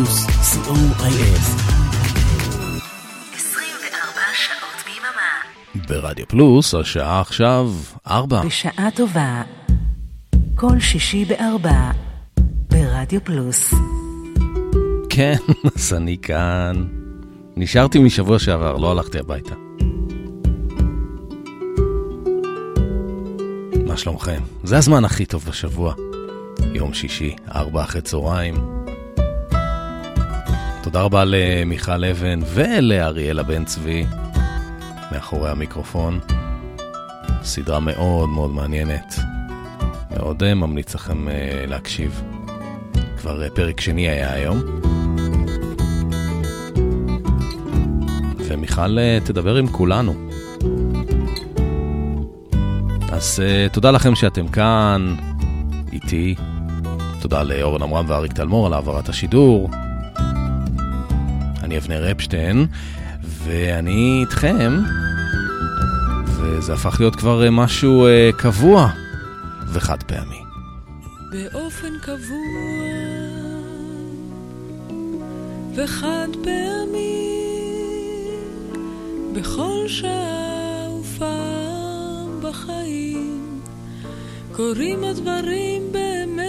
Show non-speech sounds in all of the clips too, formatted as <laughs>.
פלוס, co.il. 24 שעות ביממה. ברדיו פלוס, השעה עכשיו ארבע. בשעה טובה. כל שישי בארבע. ברדיו פלוס. כן, <laughs> אז אני כאן. נשארתי משבוע שעבר, לא הלכתי הביתה. מה שלומכם? זה הזמן הכי טוב בשבוע. יום שישי, ארבע אחרי צהריים. תודה רבה למיכל אבן ולאריאלה בן צבי מאחורי המיקרופון. סדרה מאוד מאוד מעניינת. מאוד אה, ממליץ לכם אה, להקשיב. כבר אה, פרק שני היה היום. ומיכל תדבר עם כולנו. אז תודה לכם שאתם כאן, איתי. תודה לאורן עמרם ואריק תלמור על העברת השידור. אני אבנר אפשטיין, ואני איתכם, וזה הפך להיות כבר משהו uh, קבוע וחד פעמי. באופן קבוע וחד פעמי, בכל שעה ופעם בחיים, קורים הדברים באמת,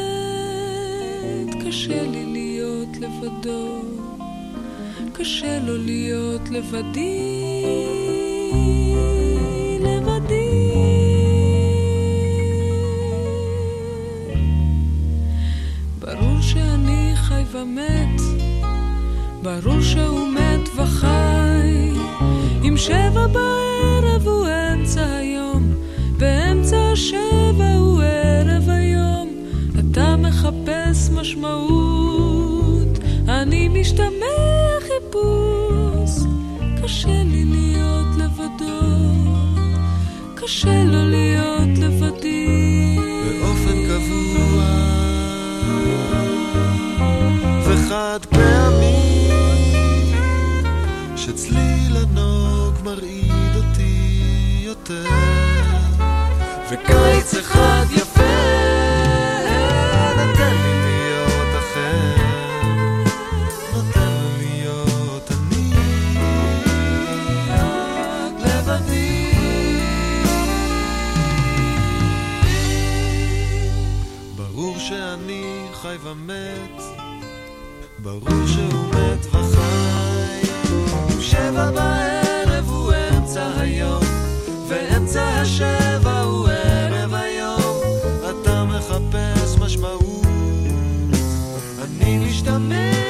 קשה לי להיות לבדו. קשה לו להיות לבדי, לבדי. ברור שאני חי ומת, ברור שהוא מת וחי. אם שבע בערב קשה לו להיות לבדי. באופן קבוע וחד פעמי, שצליל הנוג מרעיד אותי יותר, וקיץ אחד יפה ומת, ברור שהוא מת וחי. שבע בערב הוא אמצע היום, ואמצע השבע הוא ערב היום, אתה מחפש משמעות, אני משתמע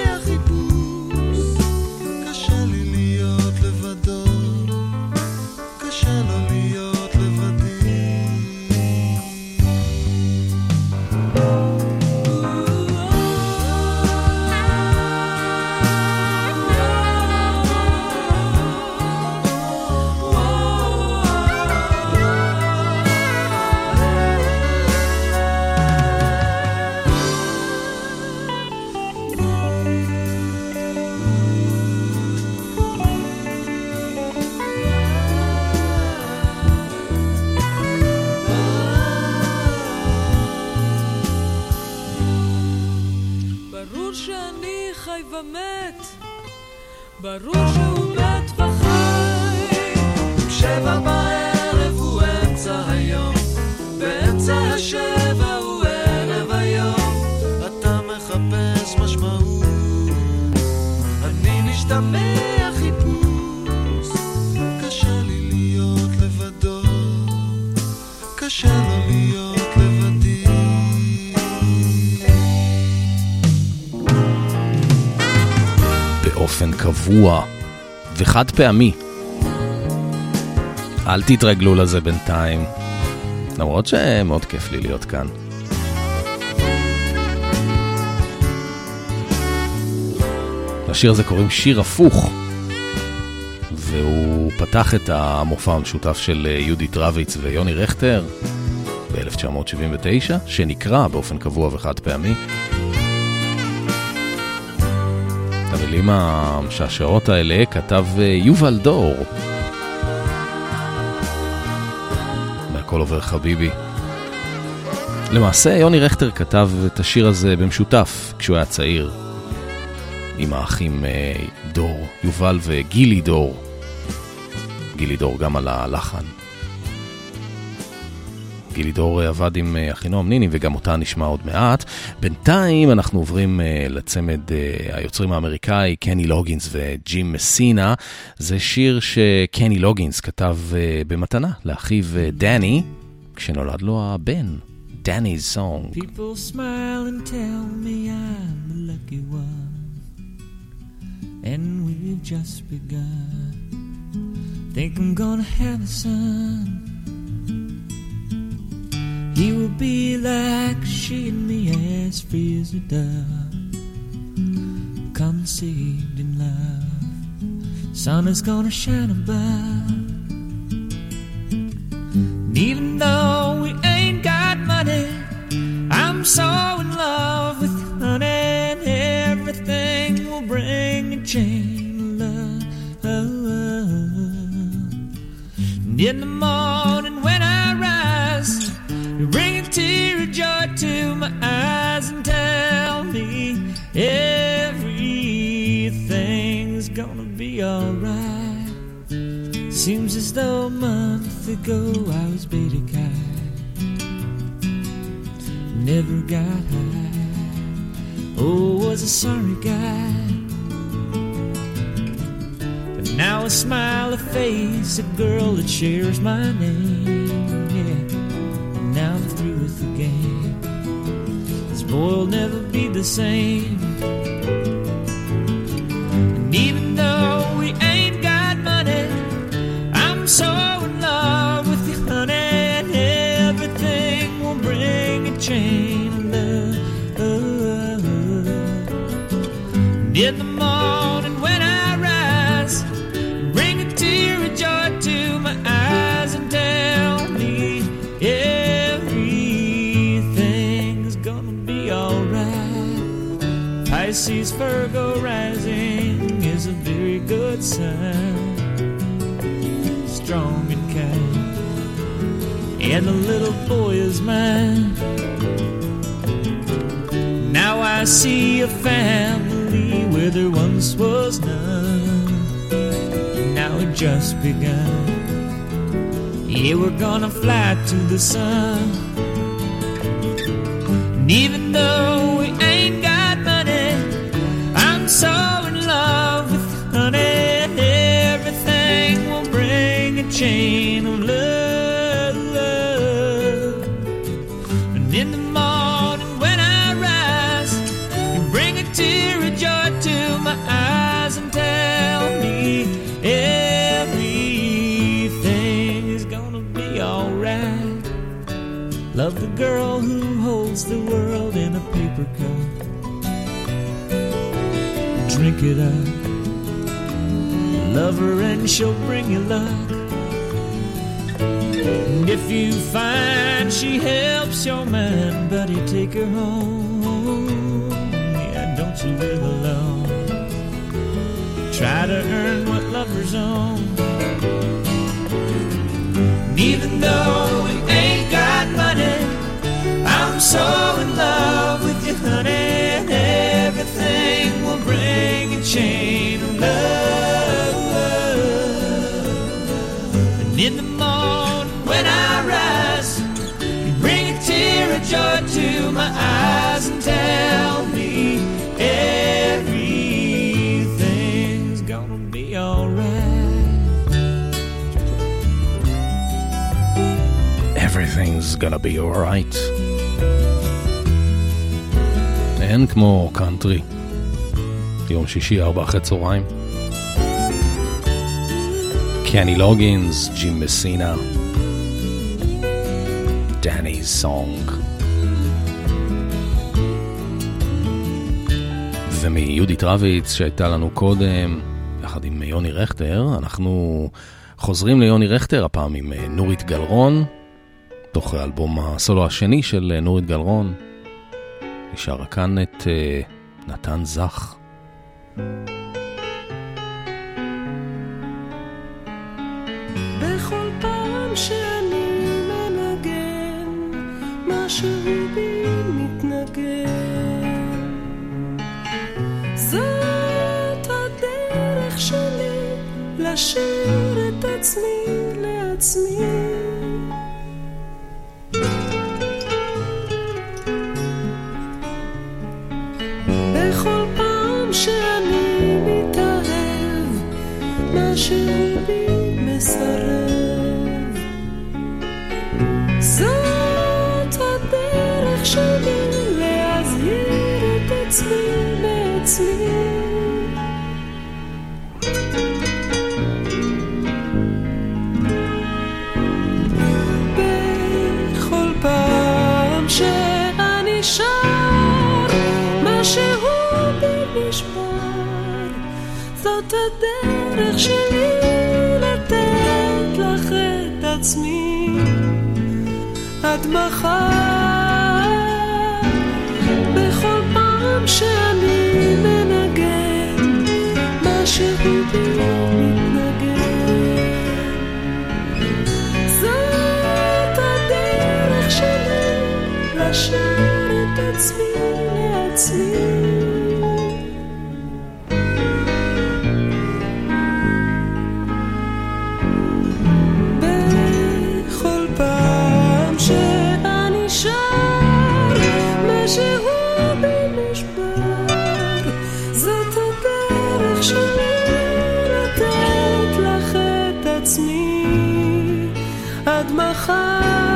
ברור שהוא. אם שבע בערב הוא אמצע היום, באמצע השבע הוא ערב היום, אתה מחפש משמעות, אני משתמע באופן קבוע וחד פעמי. אל תתרגלו לזה בינתיים, למרות שמאוד כיף לי להיות כאן. לשיר הזה קוראים שיר הפוך, והוא פתח את המופע המשותף של יהודית רביץ ויוני רכטר ב-1979, שנקרא באופן קבוע וחד פעמי. את המילים המשעשעות האלה כתב יובל דור. מהכל עובר חביבי. למעשה, יוני רכטר כתב את השיר הזה במשותף כשהוא היה צעיר. עם האחים דור, יובל וגילי דור. גילי דור גם על הלחן. גילי דור עבד עם אחינועם ניני וגם אותה נשמע עוד מעט. בינתיים אנחנו עוברים לצמד היוצרים האמריקאי, קני לוגינס וג'ים מסינה. זה שיר שקני לוגינס כתב במתנה לאחיו דני, כשנולד לו הבן. Danny's song. People smile and tell me I'm the lucky one, and we've just begun. Think I'm gonna have a son. He will be like she and me, as free as a dove, conceived in love. Sun is gonna shine above. And even though we ain't got money, I'm so in love with honey, and everything will bring a chain of love. And in the morning my eyes and tell me everything's gonna be alright. Seems as though a month ago I was beta cat, never got high. Oh, was a sorry guy. But now I smile a face, a girl that shares my name. Oh, it'll never be the same. Strong and kind. And the little boy is mine. Now I see a family where there once was none. Now it just begun. Yeah, we're gonna fly to the sun. Chain of love. And in the morning when I rise, you bring a tear of joy to my eyes and tell me everything is gonna be alright. Love the girl who holds the world in a paper cup. Drink it up. Love her and she'll bring you luck. You find she helps your mind, buddy, take her home. Yeah, don't you live alone. Try to earn what lovers own. And even though we ain't got money, I'm so in love with you, honey. Everything will bring a chain of love. joy to my eyes and tell me everything's gonna be alright. Everything's gonna be alright. אין כמו קאנטרי. יום שישי, ארבע אחרי צהריים. קני לוגינס, ג'ים מסינה. דני סונג. ומיהודית רביץ שהייתה לנו קודם, יחד עם יוני רכטר, אנחנו חוזרים ליוני רכטר, הפעם עם אה, נורית גלרון, תוך האלבום הסולו השני של אה, נורית גלרון. היא כאן את אה, נתן זך. בכל Let's me, let's me. עד מחר. בכל פעם שאני מנגן, משהו בי את עצמי לעצמי love.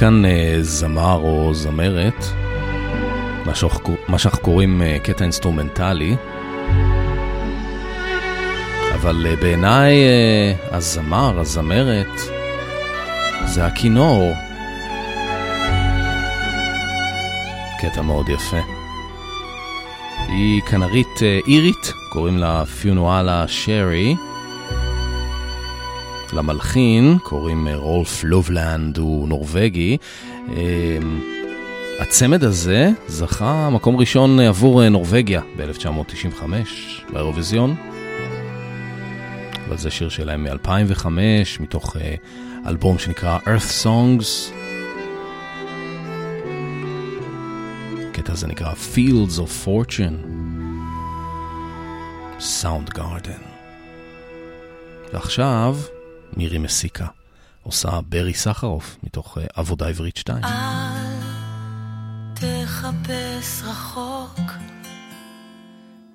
כאן אה, זמר או זמרת, מה שאנחנו, קוראים אה, קטע אינסטרומנטלי, אבל אה, בעיניי הזמר, הזמרת, זה הכינור. קטע מאוד יפה. היא כנרית אירית, קוראים לה פיונואלה שרי. למלחין קוראים אה, רולף לובלנד, הוא נורבגי. אה, הצמד הזה זכה מקום ראשון עבור נורבגיה ב-1995 באירוויזיון. אבל זה שיר שלהם מ-2005, מתוך אלבום שנקרא Earth Songs. הקטע הזה נקרא Fields of Fortune, Sound Garden. ועכשיו מירי מסיקה עושה ברי סחרוף מתוך uh, עבודה עברית 2. אל תחפש רחוק,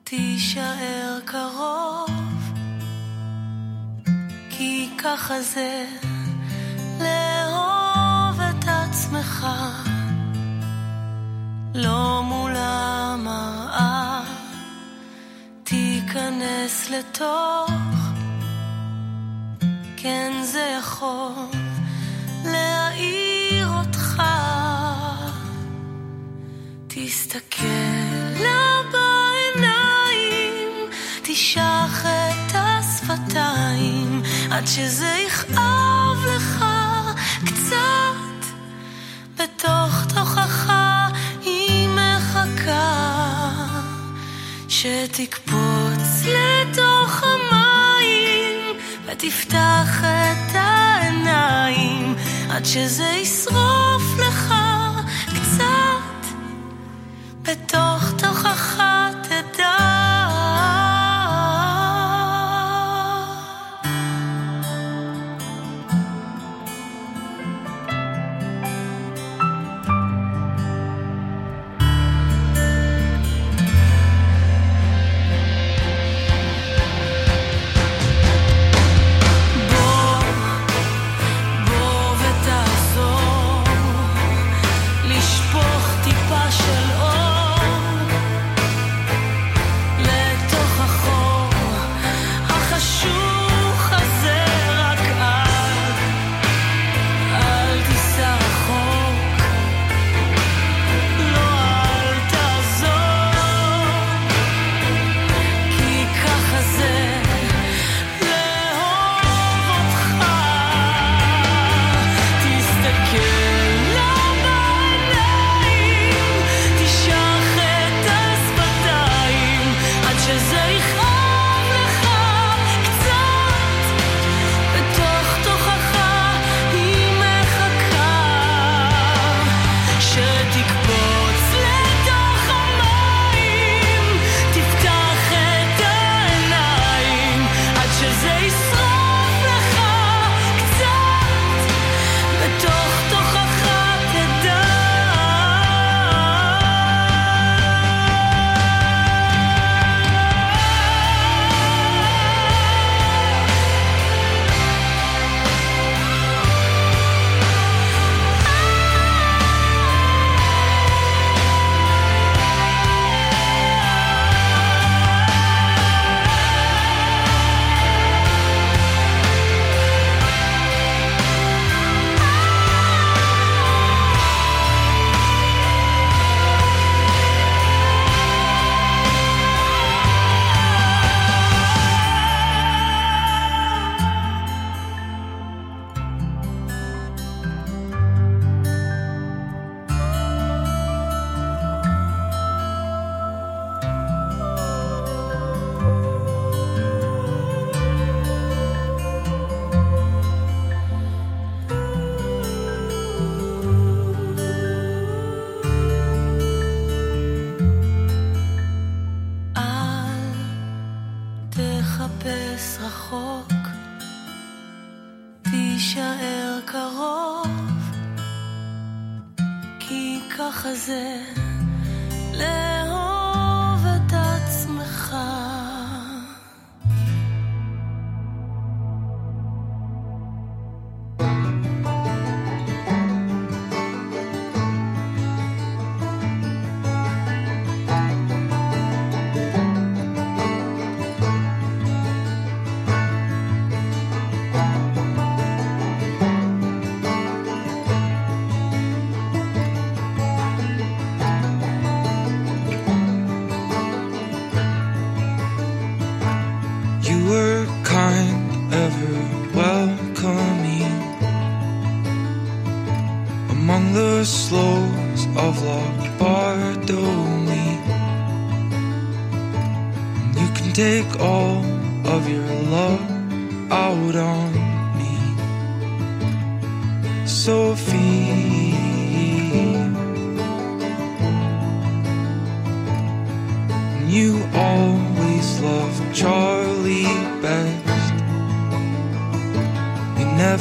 תישאר קרוב, כי ככה זה לאהוב את עצמך. לא מול המראה, תיכנס לתוך, כן זה יכול להעיר אותך. תסתכל לה בעיניים, תשח את השפתיים, עד שזה יכאב לך קצת בתוך תוכך. שתקפוץ לתוך המים ותפתח את העיניים עד שזה ישרוף לך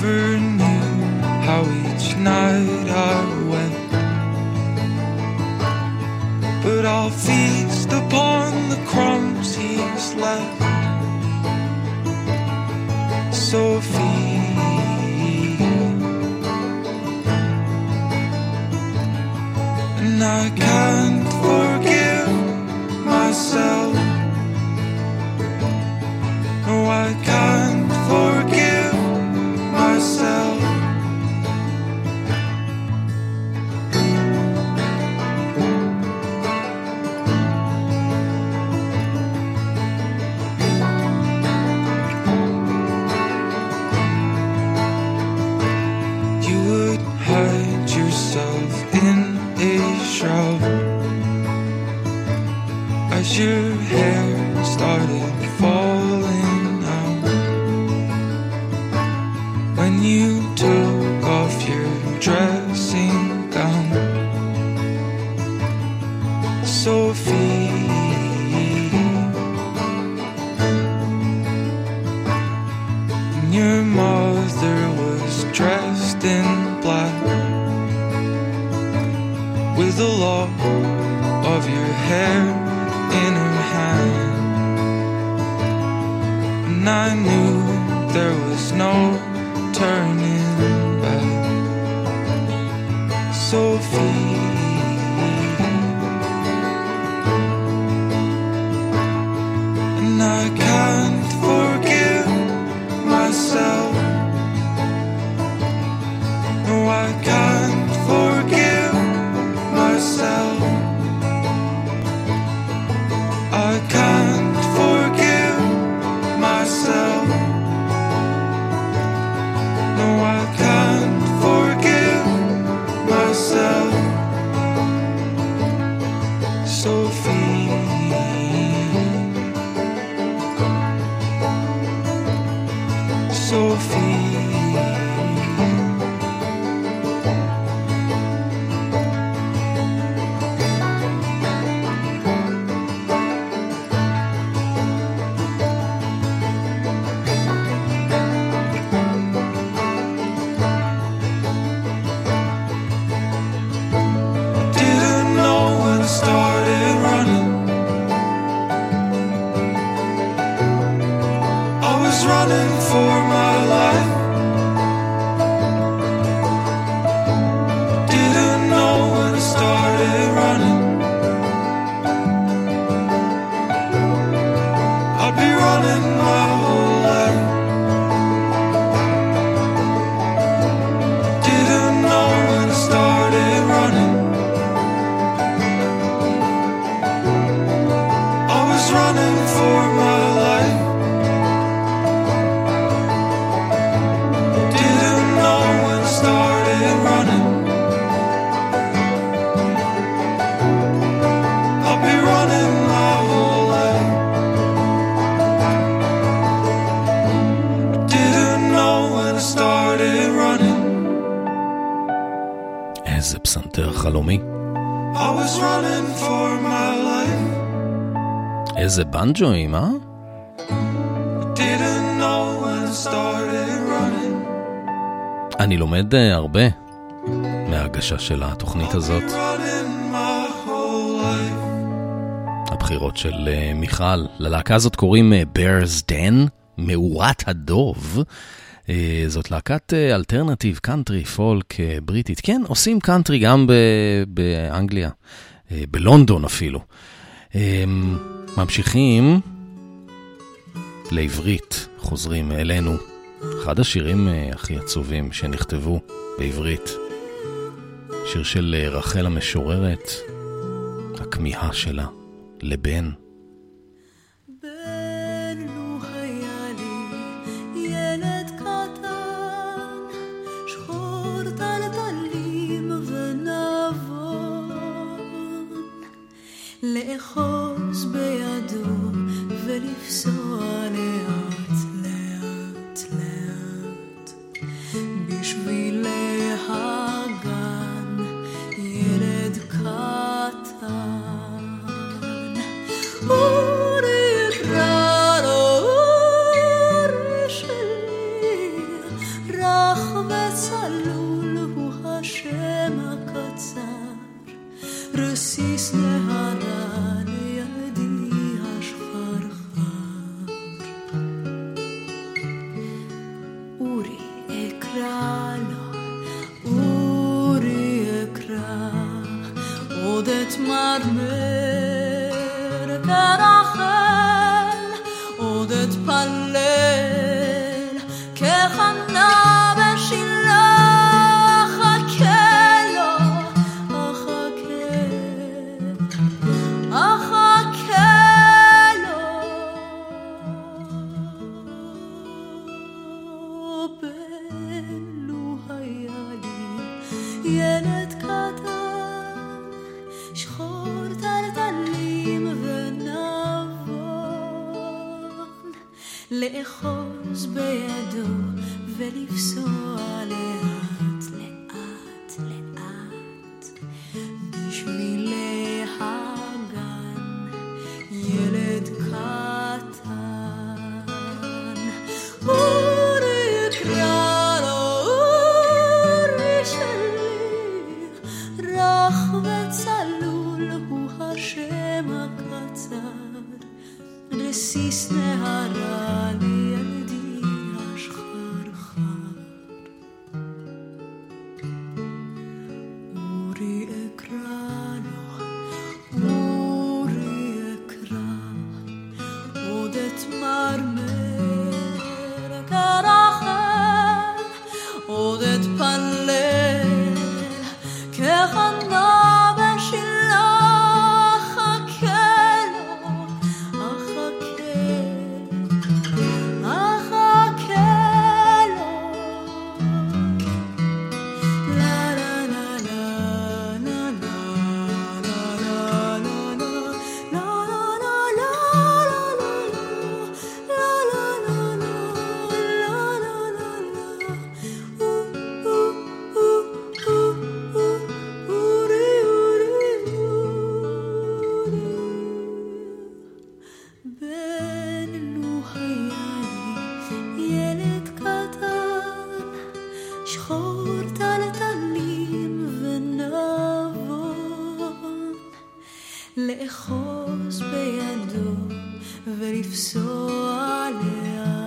never knew how each night Enjoying, אה? אני לומד אה, הרבה מההגשה של התוכנית הזאת. הבחירות של אה, מיכל. ללהקה הזאת קוראים אה, Bears Den, מאורת הדוב. זאת להקת אלטרנטיב, קאנטרי, פולק, בריטית. כן, עושים קאנטרי גם באנגליה, בלונדון אפילו. ממשיכים לעברית, חוזרים אלינו. אחד השירים אה, הכי עצובים שנכתבו בעברית. שיר של אה, רחל המשוררת, הכמיהה שלה לבן. 之后 לאחוז בידו ולפסוע לאט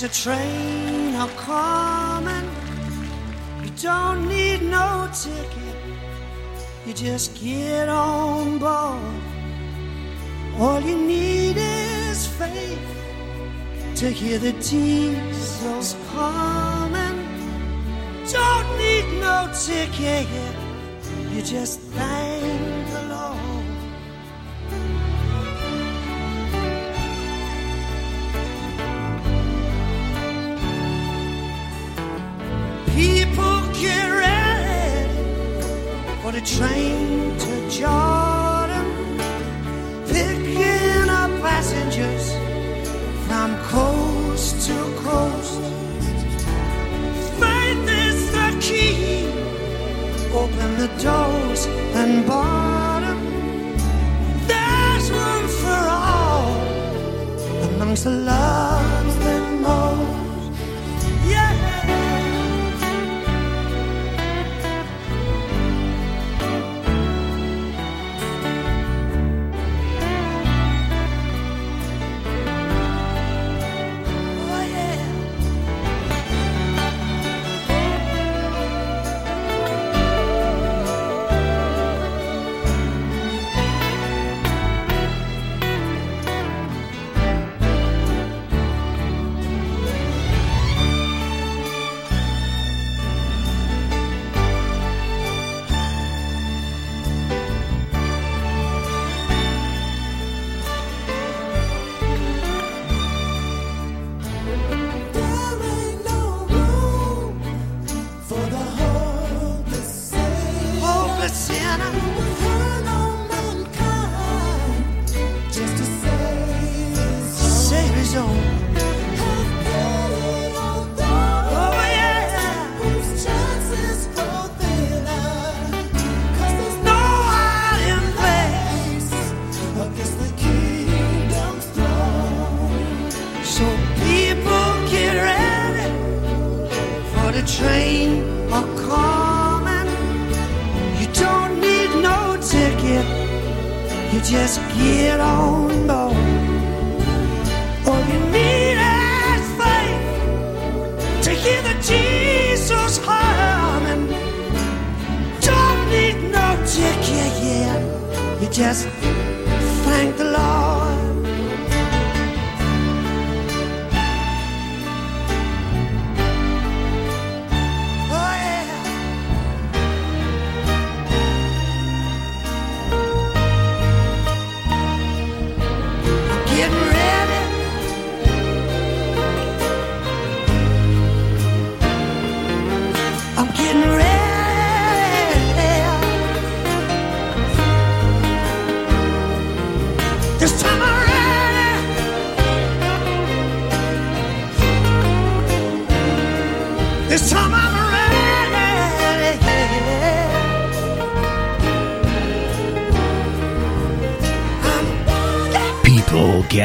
There's a train a coming. You don't need no ticket. You just get on board. All you need is faith to hear the diesels coming. Don't need no ticket. You just open the doors and bottom. There's room for all amongst the loves that most.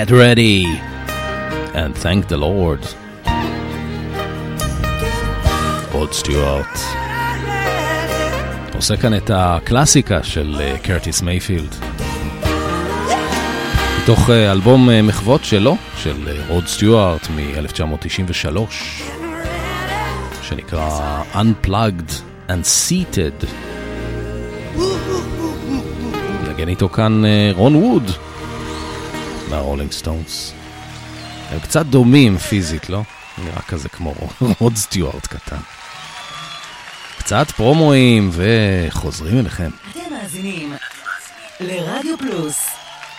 Get ready and thank the Lord. רוד סטיוארט עושה כאן את הקלאסיקה של אה, קרטיס מייפילד. מתוך אה, אלבום אה, מחוות שלו, של רוד סטיוארט מ-1993, שנקרא Unplugged and Seated. נגן איתו כאן רון ווד מהרולינג סטונס. הם קצת דומים פיזית, לא? נראה כזה כמו <laughs> רוד סטיוארט קטן. קצת פרומואים וחוזרים אליכם. אתם מאזינים לרדיו פלוס.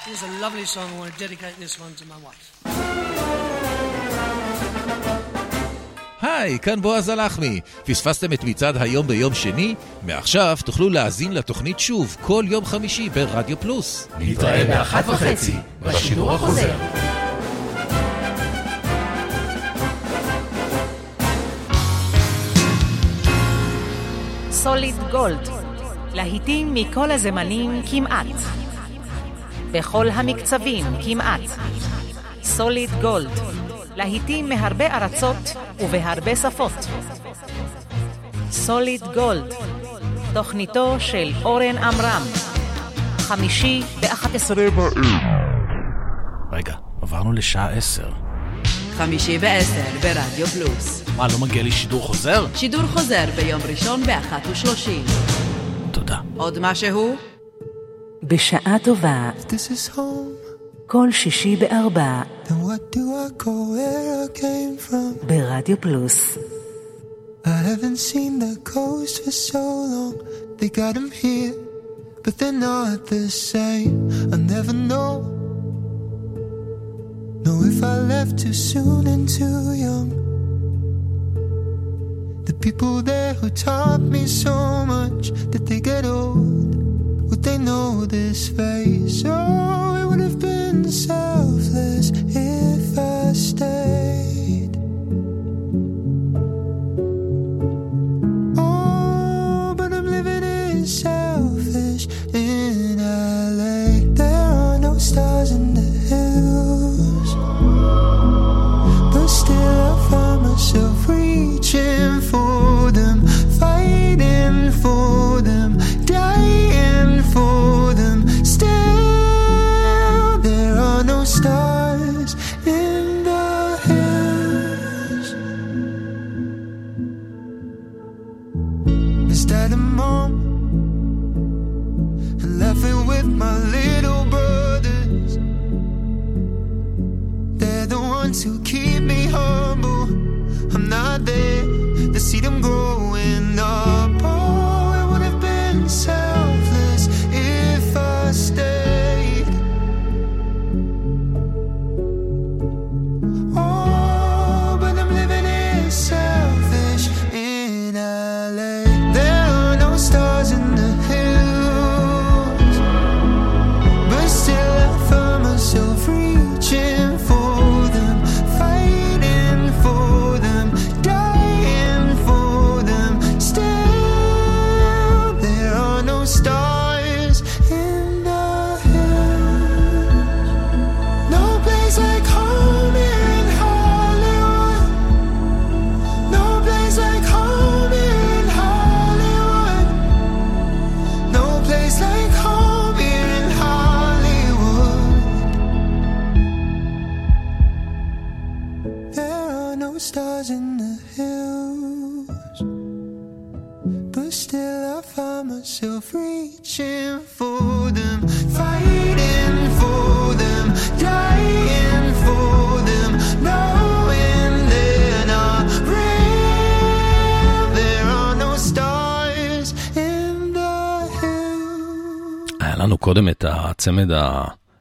Here's a lovely song. I want to dedicate this one to my wife. היי, כאן בועז הלחמי. פספסתם את מצעד היום ביום שני? מעכשיו תוכלו להאזין לתוכנית שוב כל יום חמישי ברדיו פלוס. נתראה באחת וחצי בשידור החוזר. סוליד גולד, להיטים מכל הזמנים כמעט. בכל המקצבים כמעט. סוליד גולד, להיטים מהרבה ארצות ובהרבה שפות. סוליד גולד, תוכניתו של אורן עמרם, חמישי ב-11 רגע, עברנו לשעה עשר. חמישי בעשר ברדיו פלוס. מה, לא מגיע לי שידור חוזר? שידור חוזר ביום ראשון באחת ושלושים. תודה. עוד משהו? בשעה טובה, This is home. כל שישי בארבע, Then what do I go where I came from? ברדיו פלוס. I haven't seen the coast for so long. They got them here, but they're not the same. I never know. Know if I left too soon and too young. The people there who taught me so much, did they get old? They know this face? Oh, it would have been selfless if I stayed. Oh, but I'm living in selfish in LA. There are no stars in the hills, but still I find myself reaching for them, fighting for הצמד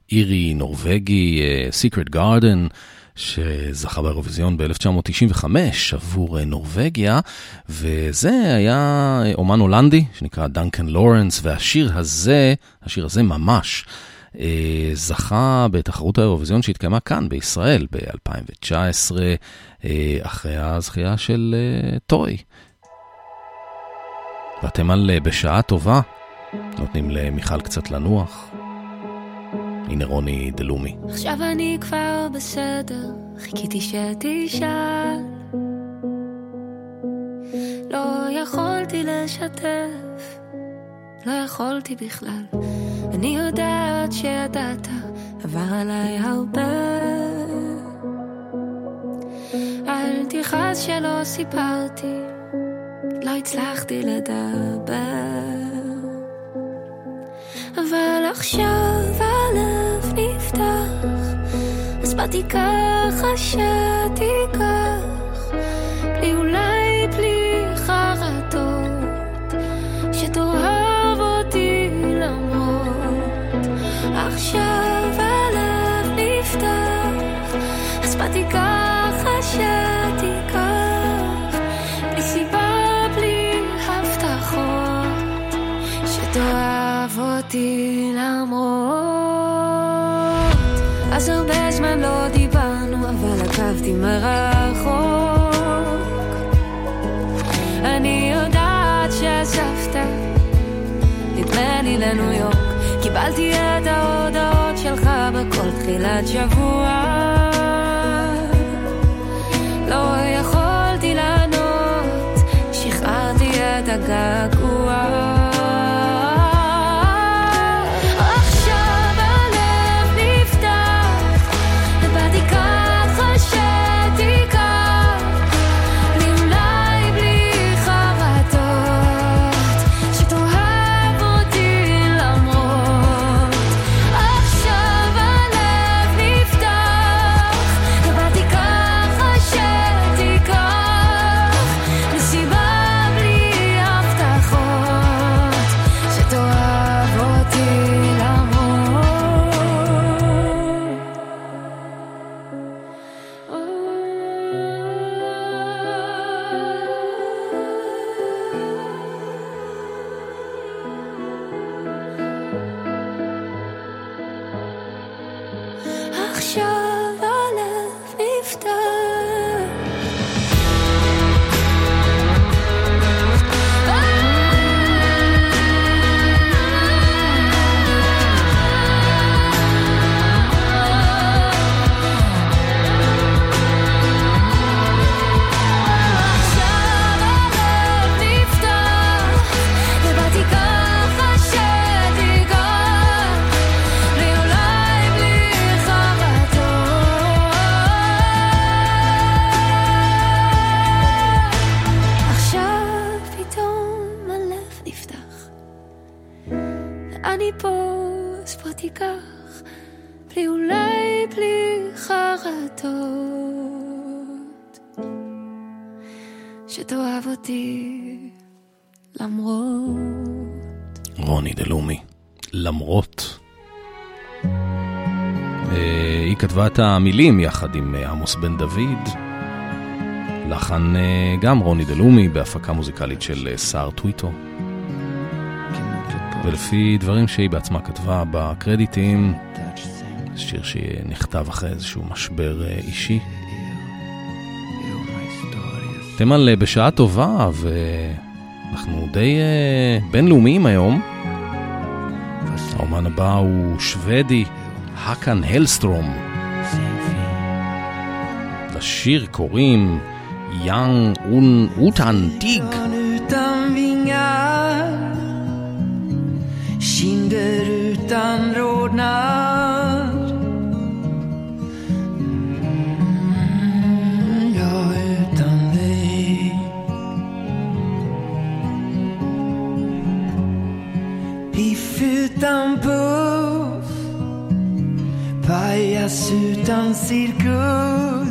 האירי-נורבגי, אה, Secret Garden, שזכה באירוויזיון ב-1995 עבור אה, נורבגיה, וזה היה אה, אומן הולנדי שנקרא דנקן לורנס, והשיר הזה, השיר הזה ממש, זכה בתחרות האירוויזיון שהתקיימה כאן בישראל ב-2019, אה, אחרי הזכייה של טוי. ואתם על בשעה טובה, נותנים למיכל קצת לנוח. הנה רוני דלומי. עכשיו אני כבר בסדר, חיכיתי שתשאל. לא יכולתי לשתף, לא יכולתי בכלל. אני יודעת שידעת, עבר עליי הרבה. אל תכעס שלא סיפרתי, לא הצלחתי לדבר. אבל עכשיו הלב נפתח, אז באתי ככה שתיקח, בלי אולי בלי חרטות, שתאהב אותי למרות. עכשיו מרחוק. אני יודעת שעזבת, נדמה לי לניו יורק. קיבלתי את ההודעות שלך בכל תחילת שבוע. את המילים יחד עם אה, עמוס בן דוד. לחן אה, גם רוני דלומי בהפקה מוזיקלית של אה, סער טוויטו. ולפי דברים שהיא בעצמה כתבה בקרדיטים, שיר שנכתב אחרי איזשהו משבר אישי. אתם על בשעה טובה, ואנחנו די בינלאומיים היום. האומן הבא הוא שוודי, האקן הלסטרום. לשיר קוראים יאנג און אוטן דיג. Utan rodnad mm, Ja, utan utan puff Pajas utan cirkus.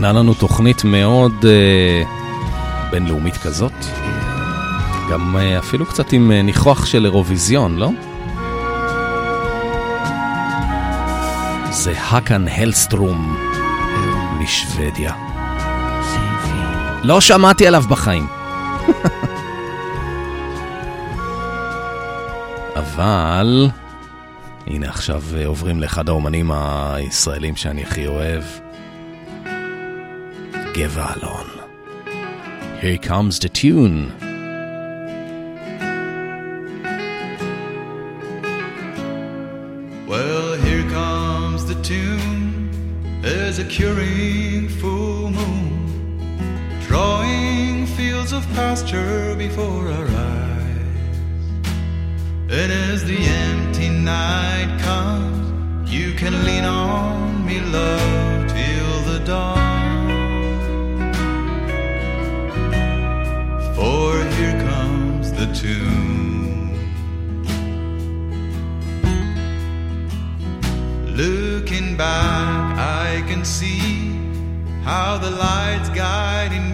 ארגנה לנו תוכנית מאוד אה, בינלאומית כזאת. גם אה, אפילו קצת עם אה, ניחוח של אירוויזיון, לא? זה האקן הלסטרום משוודיה. לא שמעתי עליו בחיים. <laughs> אבל הנה עכשיו אה, עוברים לאחד האומנים הישראלים שאני הכי אוהב. Gevalon. Here comes the tune.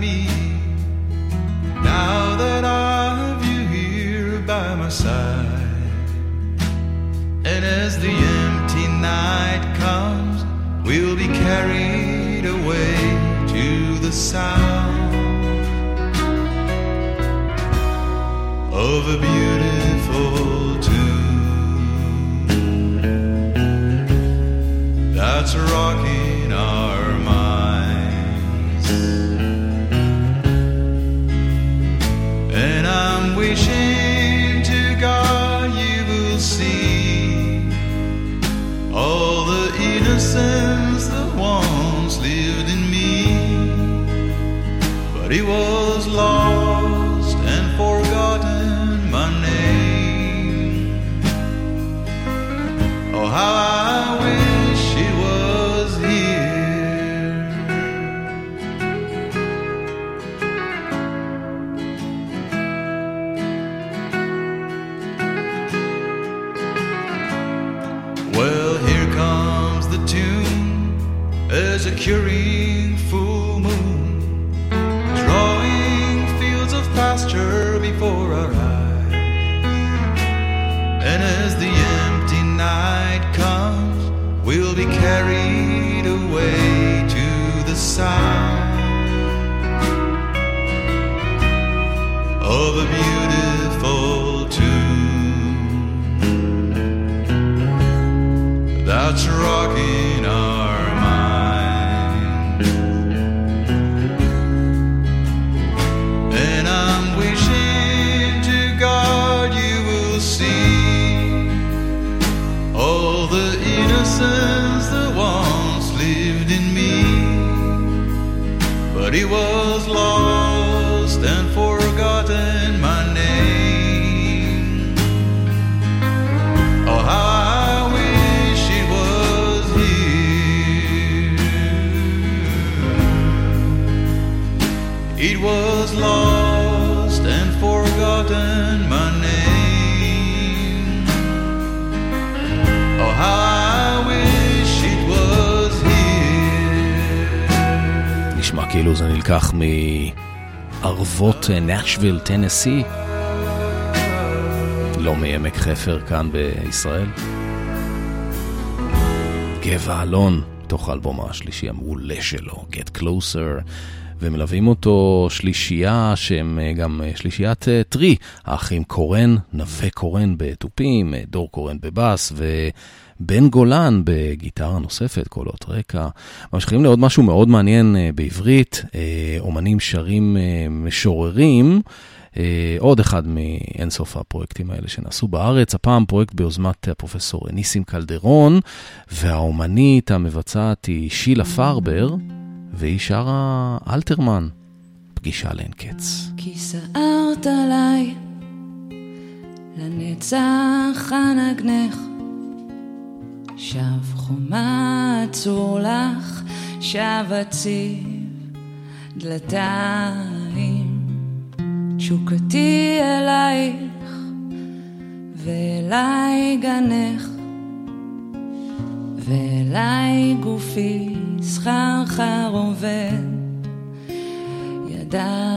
Me. Now that I have you here by my side, and as the empty night comes, we'll be carried away to the sound of a beautiful tune. that's rocking our wishing to God you will see all the innocence carried away to the sound he was lost כאילו זה נלקח מערבות נאשוויל, טנסי. לא מעמק חפר כאן בישראל. גבע אלון, תוך האלבום השלישי המעולה שלו, Get Closer, ומלווים אותו שלישייה שהם אה, גם אה, שלישיית אה, טרי, האחים קורן, נווה קורן בתופים, אה, דור קורן בבאס ובן גולן בגיטרה נוספת, קולות רקע. ממשיכים לעוד משהו מאוד מעניין אה, בעברית, אה, אומנים שרים אה, משוררים. עוד אחד מאינסוף הפרויקטים האלה שנעשו בארץ, הפעם פרויקט ביוזמת הפרופסור ניסים קלדרון, והאומנית המבצעת היא שילה פרבר, והיא שרה אלתרמן, פגישה לאין קץ. כי סערת עליי, לנצח אנגנך. שב חומה עצור לך, שב הציב דלתיים. תשוקתי אלייך, ואליי גנך, ואליי גופי סחרחר עובד. ידיים.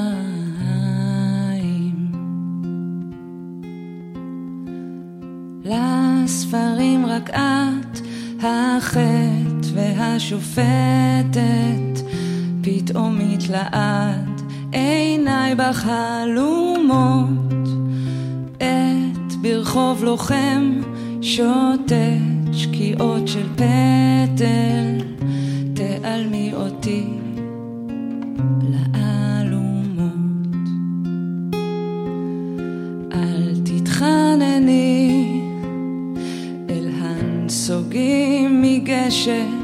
לספרים רק את, החטא והשופטת, פתאום מתלעד עיניי בחלומות, את ברחוב לוחם שוטט שקיעות של פטל, תעלמי אותי לאלומות. share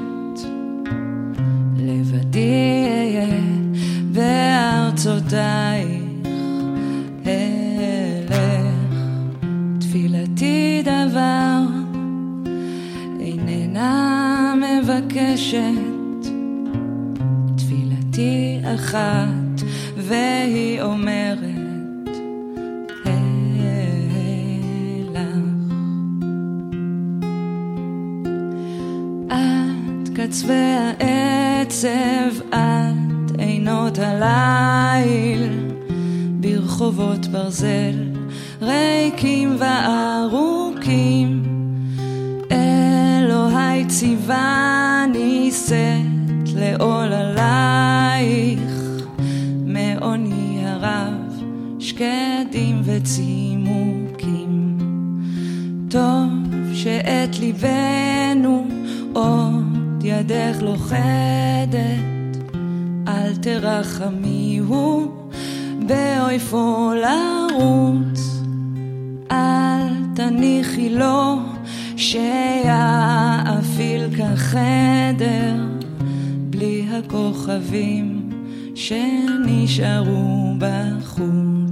ברחובות ברזל, ריקים וארוכים. אלוהי ציווני שאת לעול עלייך, מעוני הרב, שקדים וצימוקים. טוב שאת ליבנו עוד ידך לוכדת, אל תרחמיהו באויפו לרוץ, אל תניחי לו שיאפיל כחדר בלי הכוכבים שנשארו בחוץ.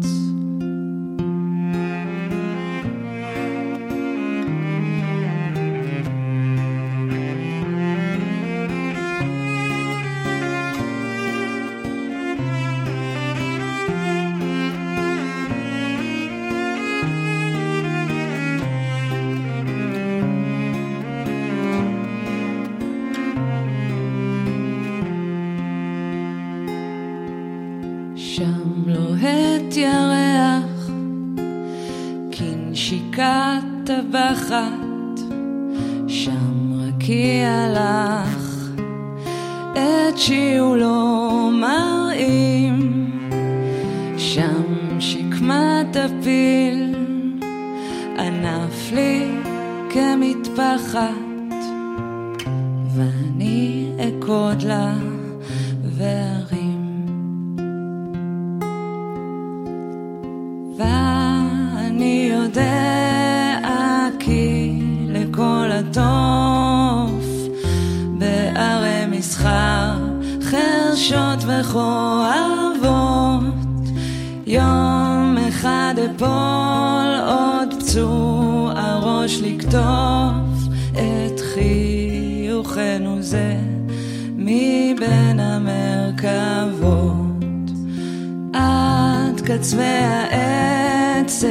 עד קצווי העצב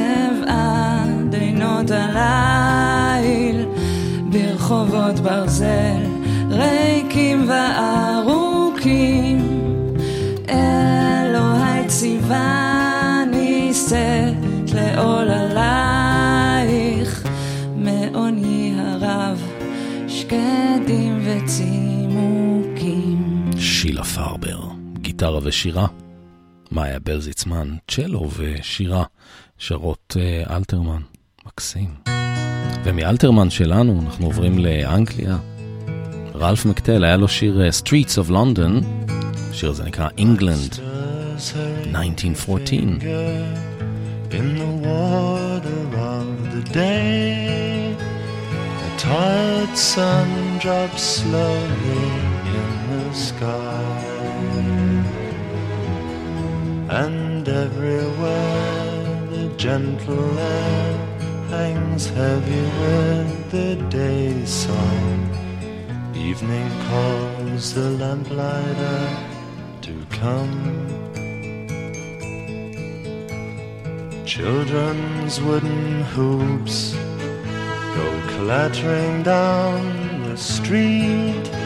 עד עינות הליל ברחובות ברזל ריקים וארוכים אלוהי ציווני שאת לעול עלייך מעוני הרב שקדים וצימוקים שילה פרבר, גיטרה ושירה. ברזיצמן, צ'לו ושירה, שרות uh, אלתרמן, מקסים. ומאלתרמן שלנו אנחנו עוברים לאנגליה. רלף מקטל, היה לו שיר uh, Streets of London, השיר הזה נקרא England, 1914. in the water of the day. The tired sun drops slowly in the sky. And everywhere the gentle air hangs heavy with the day's song. Evening calls the lamplighter to come. Children's wooden hoops go clattering down the street.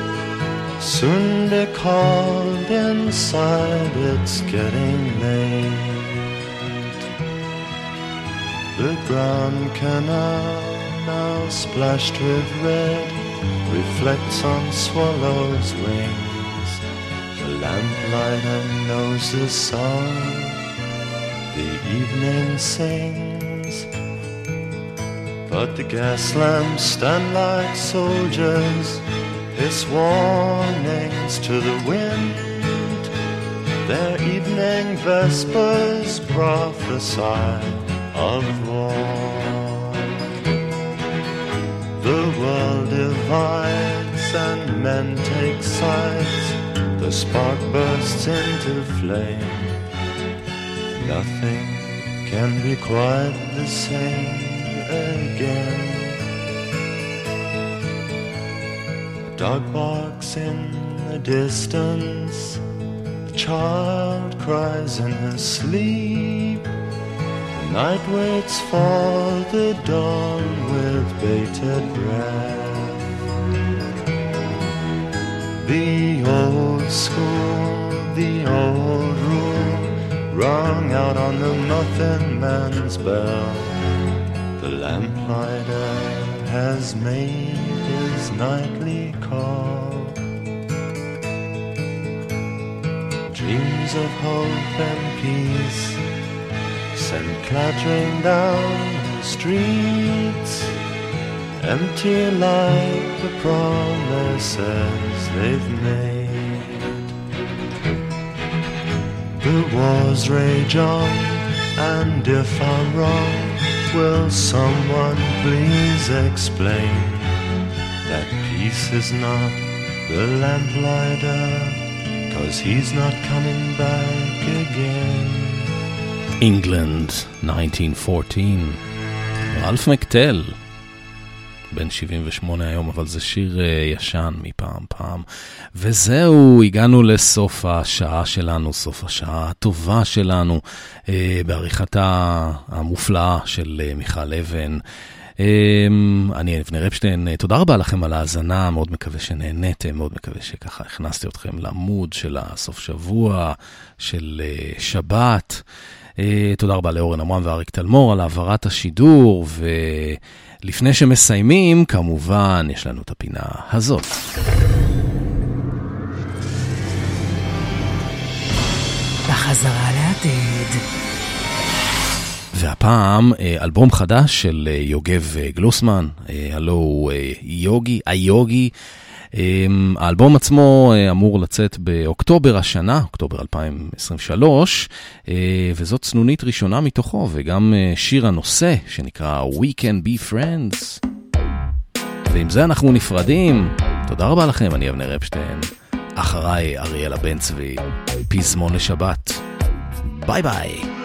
Soon be called inside, it's getting late. The Grand Canal, now splashed with red, reflects on swallows' wings. The lamplighter knows the song the evening sings. But the gas lamps stand like soldiers, hiss warnings to the wind. Their evening vespers prophesy of war. The world divides and men take sides. The spark bursts into flame. Nothing can be quite the same again. Dog barks in the distance. The child cries in her sleep. The night waits for the dawn with bated breath. The old school, the old rule, rung out on the muffin man's bell. The lamplighter has made nightly call. Dreams of hope and peace sent clattering down the streets, empty like the promises they've made. The wars rage on, and if I'm wrong, will someone please explain peace is not the lamplighter, cause he's not coming back again. England, 1914. רלף מקטל, בן 78 היום, אבל זה שיר uh, ישן מפעם פעם. וזהו, הגענו לסוף השעה שלנו, סוף השעה הטובה שלנו, uh, בעריכתה המופלאה של uh, מיכל אבן. Um, אני אבנר אפשטיין, uh, תודה רבה לכם על ההאזנה, מאוד מקווה שנהניתם, מאוד מקווה שככה הכנסתי אתכם למוד של הסוף שבוע, של uh, שבת. אה, תודה רבה לאורן עמרם ואריק תלמור על העברת השידור, ולפני שמסיימים, כמובן, יש לנו את הפינה הזאת. בחזרה לעתיד. והפעם אה, אלבום חדש של אה, יוגב אה, גלוסמן, הלו הוא יוגי, היוגי. האלבום עצמו אמור לצאת באוקטובר השנה, אוקטובר 2023, וזאת צנונית ראשונה מתוכו, וגם שיר הנושא שנקרא We Can Be Friends. ועם זה אנחנו נפרדים. תודה רבה לכם, אני אבנר אפשטיין. אחריי אריאלה בן צבי, פזמון לשבת. ביי ביי.